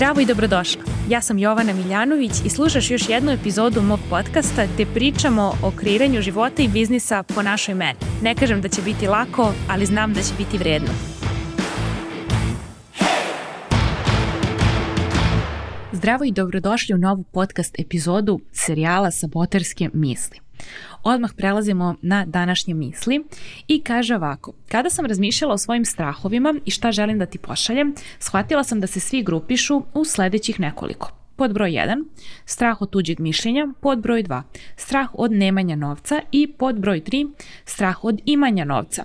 Zdravo i dobrodošla. Ja sam Jovana Miljanović i slušaš još jednu epizodu mog podcasta gde pričamo o kreiranju života i biznisa po našoj meni. Ne kažem da će biti lako, ali znam da će biti vredno. Zdravo i dobrodošli u novu podcast epizodu serijala Saboterske misli. Odmah prelazimo na današnje misli i kaže ovako, kada sam razmišljala o svojim strahovima i šta želim da ti pošaljem, shvatila sam da se svi grupišu u sledećih nekoliko. Pod broj 1, strah od tuđeg mišljenja, pod broj 2, strah od nemanja novca i pod broj 3, strah od imanja novca.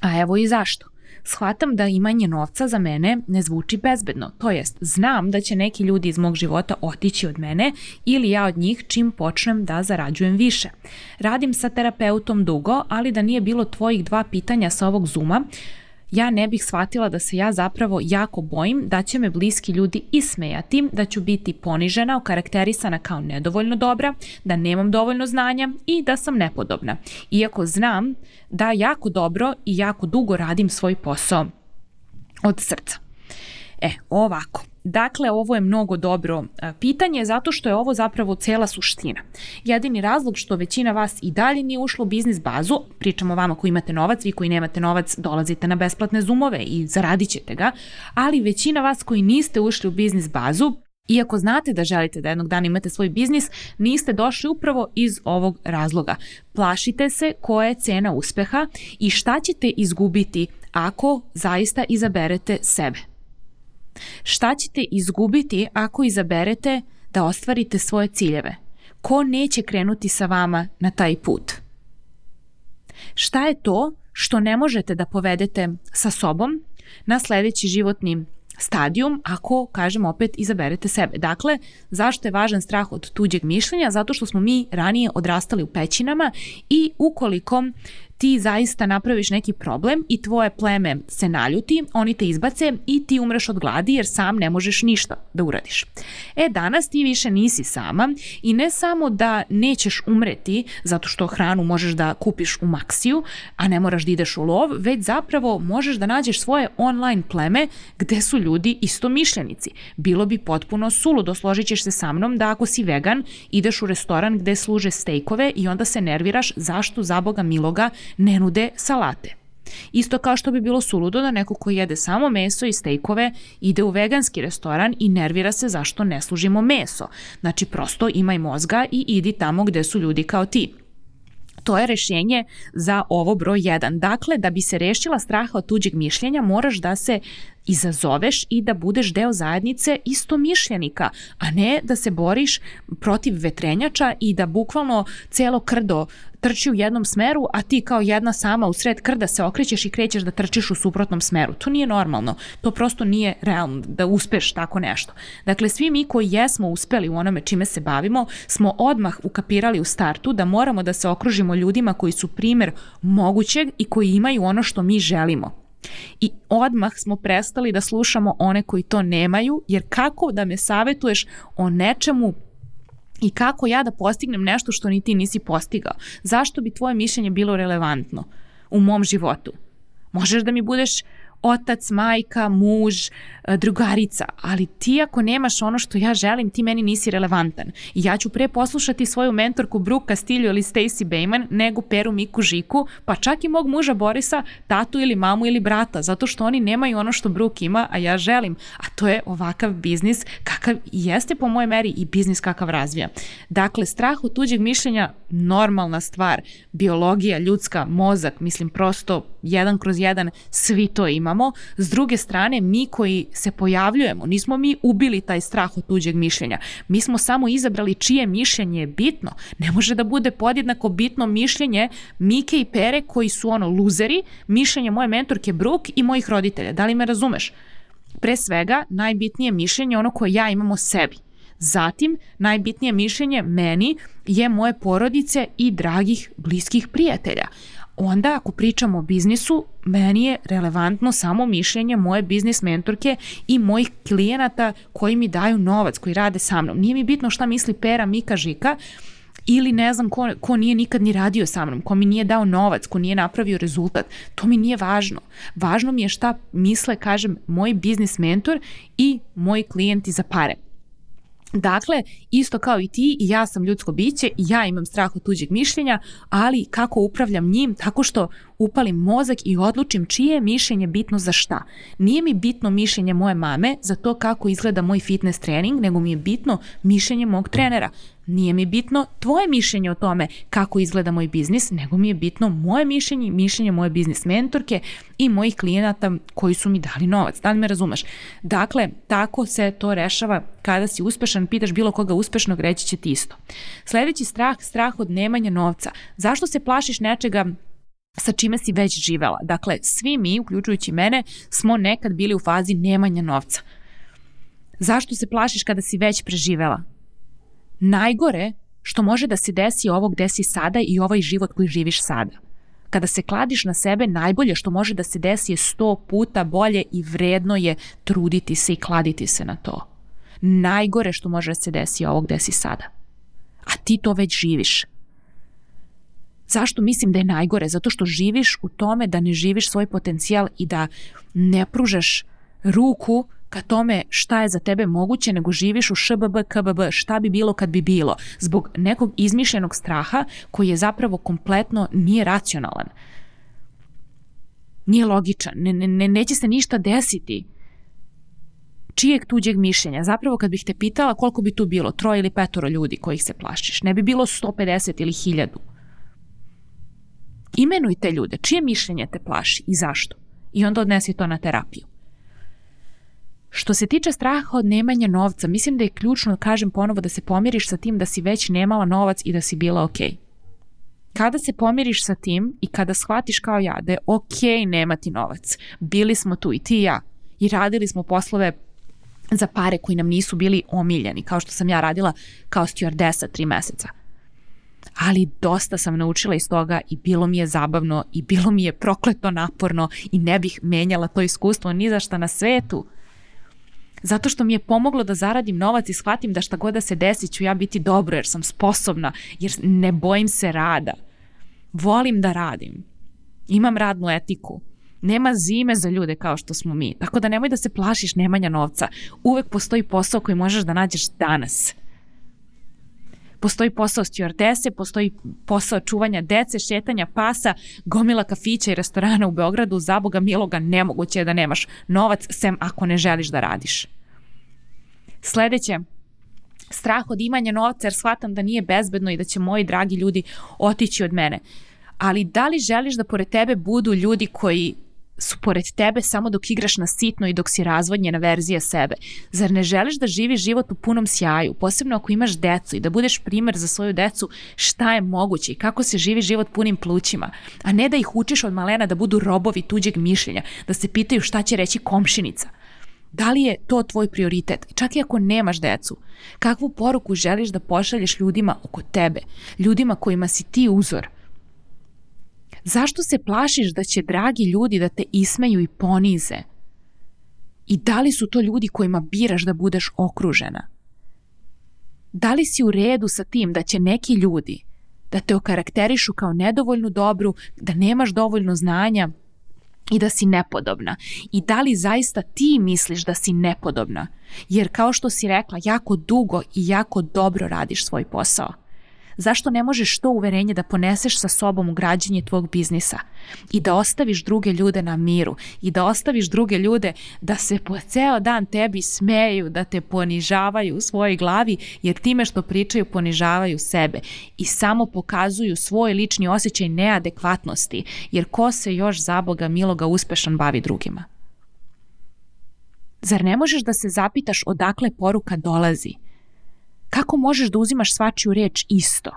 A evo i zašto shvatam da imanje novca za mene ne zvuči bezbedno. To jest, znam da će neki ljudi iz mog života otići od mene ili ja od njih čim počnem da zarađujem više. Radim sa terapeutom dugo, ali da nije bilo tvojih dva pitanja sa ovog zuma, ja ne bih shvatila da se ja zapravo jako bojim da će me bliski ljudi ismejati, da ću biti ponižena, okarakterisana kao nedovoljno dobra, da nemam dovoljno znanja i da sam nepodobna. Iako znam da jako dobro i jako dugo radim svoj posao od srca. E, ovako. Dakle, ovo je mnogo dobro e, pitanje zato što je ovo zapravo cela suština. Jedini razlog što većina vas i dalje nije ušlo u biznis bazu, pričamo vama koji imate novac, vi koji nemate novac dolazite na besplatne zoomove i zaradit ćete ga, ali većina vas koji niste ušli u biznis bazu, Iako znate da želite da jednog dana imate svoj biznis, niste došli upravo iz ovog razloga. Plašite se koja je cena uspeha i šta ćete izgubiti ako zaista izaberete sebe. Šta ćete izgubiti ako izaberete da ostvarite svoje ciljeve? Ko neće krenuti sa vama na taj put? Šta je to što ne možete da povedete sa sobom na sledeći životni stadijum ako, kažem opet, izaberete sebe. Dakle, zašto je važan strah od tuđeg mišljenja? Zato što smo mi ranije odrastali u pećinama i ukoliko ti zaista napraviš neki problem i tvoje pleme se naljuti, oni te izbace i ti umreš od gladi jer sam ne možeš ništa da uradiš. E, danas ti više nisi sama i ne samo da nećeš umreti zato što hranu možeš da kupiš u maksiju, a ne moraš da ideš u lov, već zapravo možeš da nađeš svoje online pleme gde su ljudi isto mišljenici. Bilo bi potpuno suludo, složit ćeš se sa mnom da ako si vegan, ideš u restoran gde služe stejkove i onda se nerviraš zašto za Boga miloga ne nude salate. Isto kao što bi bilo suludo da neko ko jede samo meso i stejkove ide u veganski restoran i nervira se zašto ne služimo meso. Znači prosto imaj mozga i idi tamo gde su ljudi kao ti. To je rešenje za ovo broj 1. Dakle, da bi se rešila straha od tuđeg mišljenja, moraš da se izazoveš i da budeš deo zajednice isto mišljenika, a ne da se boriš protiv vetrenjača i da bukvalno celo krdo trči u jednom smeru, a ti kao jedna sama u sred krda se okrećeš i krećeš da trčiš u suprotnom smeru. To nije normalno. To prosto nije realno da uspeš tako nešto. Dakle, svi mi koji jesmo uspeli u onome čime se bavimo, smo odmah ukapirali u startu da moramo da se okružimo ljudima koji su primer mogućeg i koji imaju ono što mi želimo. I odmah smo prestali da slušamo one koji to nemaju, jer kako da me savetuješ o nečemu i kako ja da postignem nešto što ni ti nisi postigao? Zašto bi tvoje mišljenje bilo relevantno u mom životu? Možeš da mi budeš otac, majka, muž, e, drugarica, ali ti ako nemaš ono što ja želim, ti meni nisi relevantan. I ja ću pre poslušati svoju mentorku Brooke Castillo ili Stacey Bayman nego Peru Miku Žiku, pa čak i mog muža Borisa, tatu ili mamu ili brata, zato što oni nemaju ono što Brooke ima, a ja želim. A to je ovakav biznis kakav jeste po moje meri i biznis kakav razvija. Dakle, strah od tuđeg mišljenja normalna stvar, biologija, ljudska, mozak, mislim prosto jedan kroz jedan, svi to imamo. S druge strane, mi koji se pojavljujemo, nismo mi ubili taj strah od tuđeg mišljenja. Mi smo samo izabrali čije mišljenje je bitno. Ne može da bude podjednako bitno mišljenje Mike i Pere koji su ono luzeri, mišljenje moje mentorke Brooke i mojih roditelja. Da li me razumeš? Pre svega, najbitnije mišljenje ono koje ja imam o sebi. Zatim, najbitnije mišljenje meni je moje porodice i dragih bliskih prijatelja onda ako pričamo o biznisu, meni je relevantno samo mišljenje moje biznis mentorke i mojih klijenata koji mi daju novac, koji rade sa mnom. Nije mi bitno šta misli Pera, Mika, Žika, ili ne znam ko, ko nije nikad ni radio sa mnom, ko mi nije dao novac, ko nije napravio rezultat, to mi nije važno. Važno mi je šta misle, kažem, moj biznis mentor i moji klijenti za pare. Dakle, isto kao i ti, i ja sam ljudsko biće i ja imam strah od tuđeg mišljenja, ali kako upravljam njim? Tako što upalim mozak i odlučim čije je mišljenje bitno za šta. Nije mi bitno mišljenje moje mame za to kako izgleda moj fitness trening, nego mi je bitno mišljenje mog trenera. Nije mi bitno tvoje mišljenje o tome kako izgleda moj biznis, nego mi je bitno moje mišljenje, mišljenje moje biznis mentorke i mojih klijenata koji su mi dali novac. Da li me razumeš? Dakle, tako se to rešava kada si uspešan, pitaš bilo koga uspešnog, reći će ti isto. Sledeći strah, strah od nemanja novca. Zašto se plašiš nečega sa čime si već živela. Dakle, svi mi, uključujući mene, smo nekad bili u fazi nemanja novca. Zašto se plašiš kada si već preživela? Najgore što može da se desi ovo gde si sada i ovaj život koji živiš sada. Kada se kladiš na sebe, najbolje što može da se desi je sto puta bolje i vredno je truditi se i kladiti se na to. Najgore što može da se desi je ovo gde si sada. A ti to već živiš. Zašto mislim da je najgore? Zato što živiš u tome da ne živiš svoj potencijal i da ne pružaš ruku ka tome šta je za tebe moguće, nego živiš u šbb, kbb, šta bi bilo kad bi bilo, zbog nekog izmišljenog straha koji je zapravo kompletno nije racionalan. Nije logičan, ne, ne, neće se ništa desiti čijeg tuđeg mišljenja. Zapravo kad bih te pitala koliko bi tu bilo, troje ili petoro ljudi kojih se plašiš, ne bi bilo 150 ili 1000. Imenuj te ljude, čije mišljenje te plaši i zašto. I onda odnesi to na terapiju. Što se tiče straha od nemanja novca, mislim da je ključno, kažem ponovo, da se pomiriš sa tim da si već nemala novac i da si bila okej. Okay. Kada se pomiriš sa tim i kada shvatiš kao ja da je okej okay nemati novac, bili smo tu i ti i ja i radili smo poslove za pare koji nam nisu bili omiljeni, kao što sam ja radila kao stewardesa tri meseca ali dosta sam naučila iz toga i bilo mi je zabavno i bilo mi je prokleto naporno i ne bih menjala to iskustvo ni za šta na svetu. Zato što mi je pomoglo da zaradim novac i shvatim da šta god da se desi ću ja biti dobro jer sam sposobna, jer ne bojim se rada. Volim da radim. Imam radnu etiku. Nema zime za ljude kao što smo mi. Tako da nemoj da se plašiš nemanja novca. Uvek postoji posao koji možeš da nađeš danas. Postoji posao stewardese, postoji posao čuvanja dece, šetanja pasa, gomila kafića i restorana u Beogradu, za Boga miloga nemoguće je da nemaš novac, sem ako ne želiš da radiš. Sledeće, strah od imanja novca jer shvatam da nije bezbedno i da će moji dragi ljudi otići od mene. Ali da li želiš da pored tebe budu ljudi koji su pored tebe samo dok igraš na sitno i dok si razvodnjena verzija sebe. Zar ne želiš da živiš život u punom sjaju, posebno ako imaš decu i da budeš primer za svoju decu šta je moguće i kako se živi život punim plućima, a ne da ih učiš od malena da budu robovi tuđeg mišljenja, da se pitaju šta će reći komšinica. Da li je to tvoj prioritet? Čak i ako nemaš decu, kakvu poruku želiš da pošalješ ljudima oko tebe, ljudima kojima si ti uzor – Zašto se plašiš da će dragi ljudi da te ismeju i ponize? I da li su to ljudi kojima biraš da budeš okružena? Da li si u redu sa tim da će neki ljudi da te okarakterišu kao nedovoljnu dobru, da nemaš dovoljno znanja i da si nepodobna? I da li zaista ti misliš da si nepodobna? Jer kao što si rekla, jako dugo i jako dobro radiš svoj posao. Zašto ne možeš to uverenje da poneseš sa sobom u građenje tvog biznisa i da ostaviš druge ljude na miru i da ostaviš druge ljude da se po ceo dan tebi smeju, da te ponižavaju u svojoj glavi jer time što pričaju ponižavaju sebe i samo pokazuju svoj lični osjećaj neadekvatnosti jer ko se još za Boga miloga uspešan bavi drugima? Zar ne možeš da se zapitaš odakle poruka dolazi? Kako možeš da uzimaš svačiju reč isto?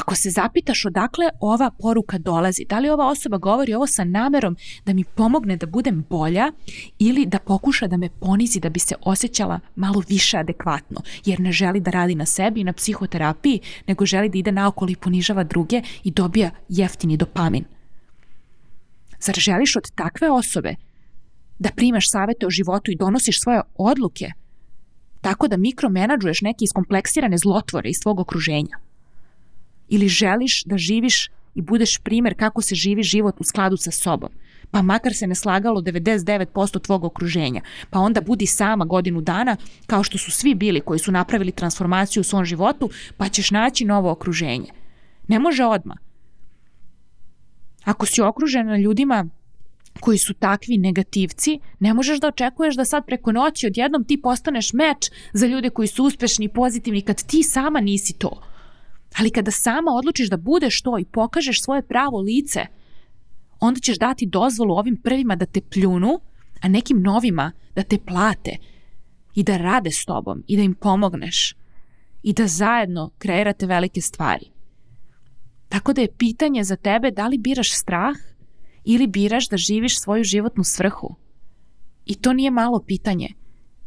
Ako se zapitaš odakle ova poruka dolazi, da li ova osoba govori ovo sa namerom da mi pomogne da budem bolja ili da pokuša da me ponizi da bi se osjećala malo više adekvatno, jer ne želi da radi na sebi i na psihoterapiji, nego želi da ide naokolo i ponižava druge i dobija jeftini dopamin. Zar želiš od takve osobe da primaš savete o životu i donosiš svoje odluke – tako da mikromenadžuješ neke iskompleksirane zlotvore iz tvog okruženja? Ili želiš da živiš i budeš primer kako se živi život u skladu sa sobom? Pa makar se ne slagalo 99% tvog okruženja. Pa onda budi sama godinu dana kao što su svi bili koji su napravili transformaciju u svom životu, pa ćeš naći novo okruženje. Ne može odma. Ako si okružena ljudima koji su takvi negativci, ne možeš da očekuješ da sad preko noći odjednom ti postaneš meč za ljude koji su uspešni i pozitivni kad ti sama nisi to. Ali kada sama odlučiš da budeš to i pokažeš svoje pravo lice, onda ćeš dati dozvolu ovim prvima da te pljunu, a nekim novima da te plate i da rade s tobom i da im pomogneš i da zajedno kreirate velike stvari. Tako da je pitanje za tebe da li biraš strah ili biraš da živiš svoju životnu svrhu. I to nije malo pitanje.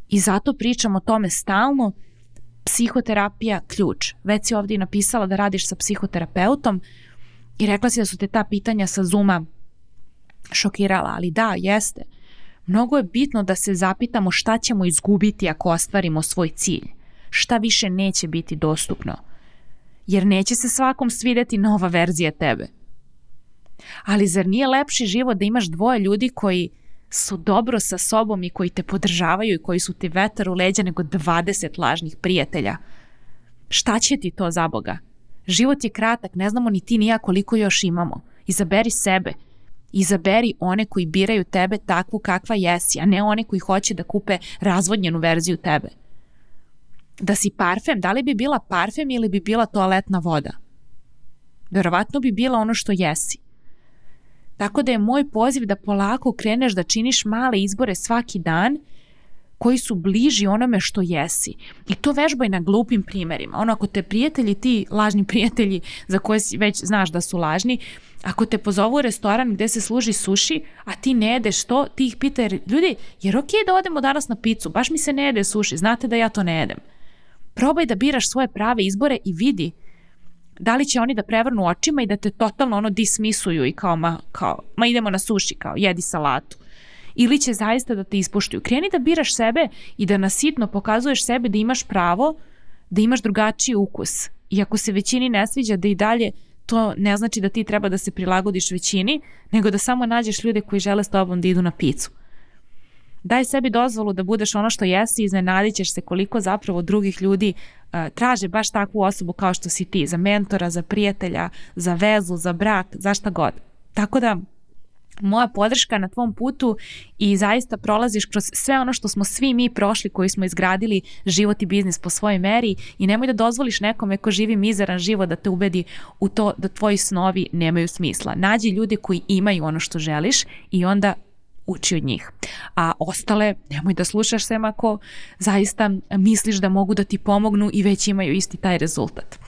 I zato pričam o tome stalno. Psihoterapija ključ. Već si ovdje napisala da radiš sa psihoterapeutom i rekla si da su te ta pitanja sa Zuma šokirala, ali da, jeste. Mnogo je bitno da se zapitamo šta ćemo izgubiti ako ostvarimo svoj cilj. Šta više neće biti dostupno. Jer neće se svakom svideti nova verzija tebe. Ali zar nije lepši život da imaš dvoje ljudi koji su dobro sa sobom i koji te podržavaju i koji su ti vetar u leđa nego 20 lažnih prijatelja? Šta će ti to za Boga? Život je kratak, ne znamo ni ti ni ja koliko još imamo. Izaberi sebe. Izaberi one koji biraju tebe takvu kakva jesi, a ne one koji hoće da kupe razvodnjenu verziju tebe. Da si parfem, da li bi bila parfem ili bi bila toaletna voda? Verovatno bi bila ono što jesi. Tako da je moj poziv da polako kreneš da činiš male izbore svaki dan koji su bliži onome što jesi. I to vežbaj na glupim primerima. Ono, ako te prijatelji, ti lažni prijatelji za koje već znaš da su lažni, ako te pozovu u restoran gde se služi suši, a ti ne jedeš to, ti ih pita, jer, ljudi, jer ok da odemo danas na picu, baš mi se ne jede suši, znate da ja to ne jedem. Probaj da biraš svoje prave izbore i vidi da li će oni da prevrnu očima i da te totalno ono dismisuju i kao ma, kao, ma idemo na suši, kao jedi salatu. Ili će zaista da te ispuštuju. Kreni da biraš sebe i da nasitno pokazuješ sebe da imaš pravo, da imaš drugačiji ukus. I ako se većini ne sviđa da i dalje to ne znači da ti treba da se prilagodiš većini, nego da samo nađeš ljude koji žele s tobom da idu na picu. Daj sebi dozvolu da budeš ono što jesi i iznenadit ćeš se koliko zapravo drugih ljudi traže baš takvu osobu kao što si ti, za mentora, za prijatelja, za vezu, za brak, za šta god. Tako da moja podrška na tvom putu i zaista prolaziš kroz sve ono što smo svi mi prošli koji smo izgradili život i biznis po svojoj meri i nemoj da dozvoliš nekome ko živi mizeran život da te ubedi u to da tvoji snovi nemaju smisla. Nađi ljude koji imaju ono što želiš i onda uči od njih. A ostale, nemoj da slušaš sem ako zaista misliš da mogu da ti pomognu i već imaju isti taj rezultat.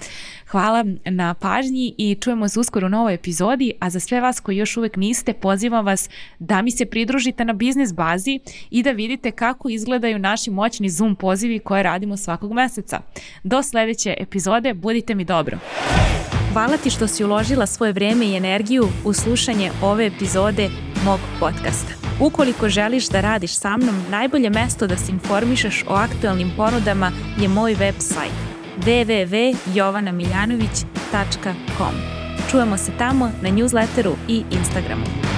Hvala na pažnji i čujemo se uskoro u novoj epizodi, a za sve vas koji još uvek niste, pozivam vas da mi se pridružite na biznis bazi i da vidite kako izgledaju naši moćni Zoom pozivi koje radimo svakog meseca. Do sledeće epizode, budite mi dobro. Hvala ti što si uložila svoje vreme i energiju u slušanje ove epizode mog podcasta. Ukoliko želiš da radiš sa mnom, najbolje mesto da se informišeš o aktualnim ponudama je moj website www.jovanamiljanović.com. Čujemo se tamo na newsletteru i Instagramu.